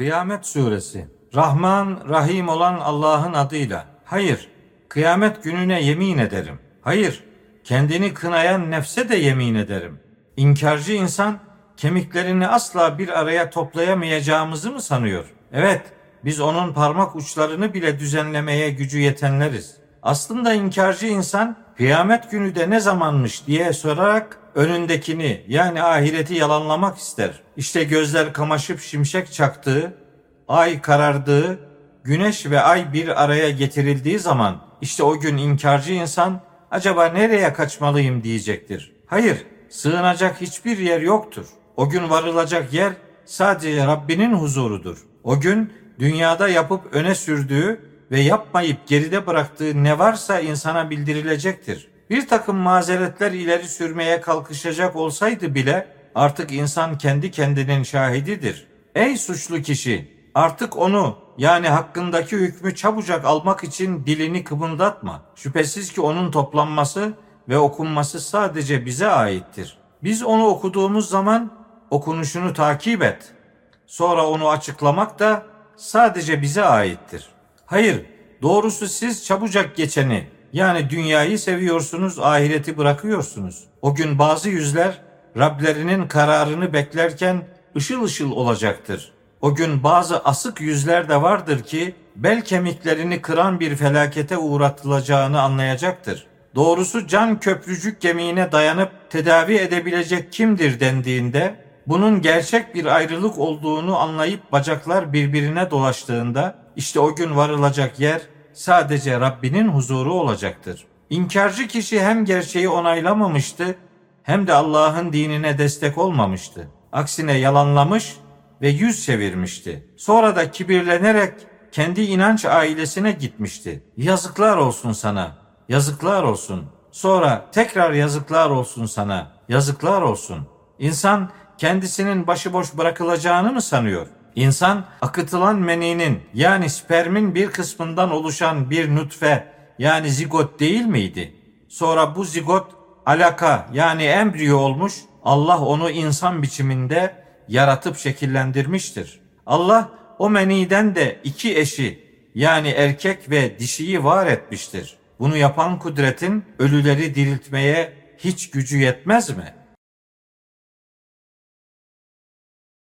Kıyamet Suresi Rahman, Rahim olan Allah'ın adıyla. Hayır, kıyamet gününe yemin ederim. Hayır, kendini kınayan nefse de yemin ederim. İnkarcı insan kemiklerini asla bir araya toplayamayacağımızı mı sanıyor? Evet, biz onun parmak uçlarını bile düzenlemeye gücü yetenleriz. Aslında inkarcı insan kıyamet günü de ne zamanmış diye sorarak önündekini yani ahireti yalanlamak ister. İşte gözler kamaşıp şimşek çaktığı, ay karardığı, güneş ve ay bir araya getirildiği zaman işte o gün inkarcı insan acaba nereye kaçmalıyım diyecektir. Hayır, sığınacak hiçbir yer yoktur. O gün varılacak yer sadece Rabbinin huzurudur. O gün dünyada yapıp öne sürdüğü ve yapmayıp geride bıraktığı ne varsa insana bildirilecektir. Bir takım mazeretler ileri sürmeye kalkışacak olsaydı bile artık insan kendi kendinin şahididir. Ey suçlu kişi! Artık onu yani hakkındaki hükmü çabucak almak için dilini kımıldatma. Şüphesiz ki onun toplanması ve okunması sadece bize aittir. Biz onu okuduğumuz zaman okunuşunu takip et. Sonra onu açıklamak da sadece bize aittir. Hayır, doğrusu siz çabucak geçeni yani dünyayı seviyorsunuz, ahireti bırakıyorsunuz. O gün bazı yüzler Rablerinin kararını beklerken ışıl ışıl olacaktır. O gün bazı asık yüzler de vardır ki bel kemiklerini kıran bir felakete uğratılacağını anlayacaktır. Doğrusu can köprücük gemiğine dayanıp tedavi edebilecek kimdir dendiğinde bunun gerçek bir ayrılık olduğunu anlayıp bacaklar birbirine dolaştığında işte o gün varılacak yer sadece Rabbinin huzuru olacaktır. İnkarcı kişi hem gerçeği onaylamamıştı hem de Allah'ın dinine destek olmamıştı. Aksine yalanlamış ve yüz çevirmişti. Sonra da kibirlenerek kendi inanç ailesine gitmişti. Yazıklar olsun sana. Yazıklar olsun. Sonra tekrar yazıklar olsun sana. Yazıklar olsun. İnsan kendisinin başıboş bırakılacağını mı sanıyor? İnsan akıtılan meninin yani spermin bir kısmından oluşan bir nutfe yani zigot değil miydi? Sonra bu zigot alaka yani embriyo olmuş. Allah onu insan biçiminde yaratıp şekillendirmiştir. Allah o meniden de iki eşi yani erkek ve dişiyi var etmiştir. Bunu yapan kudretin ölüleri diriltmeye hiç gücü yetmez mi?''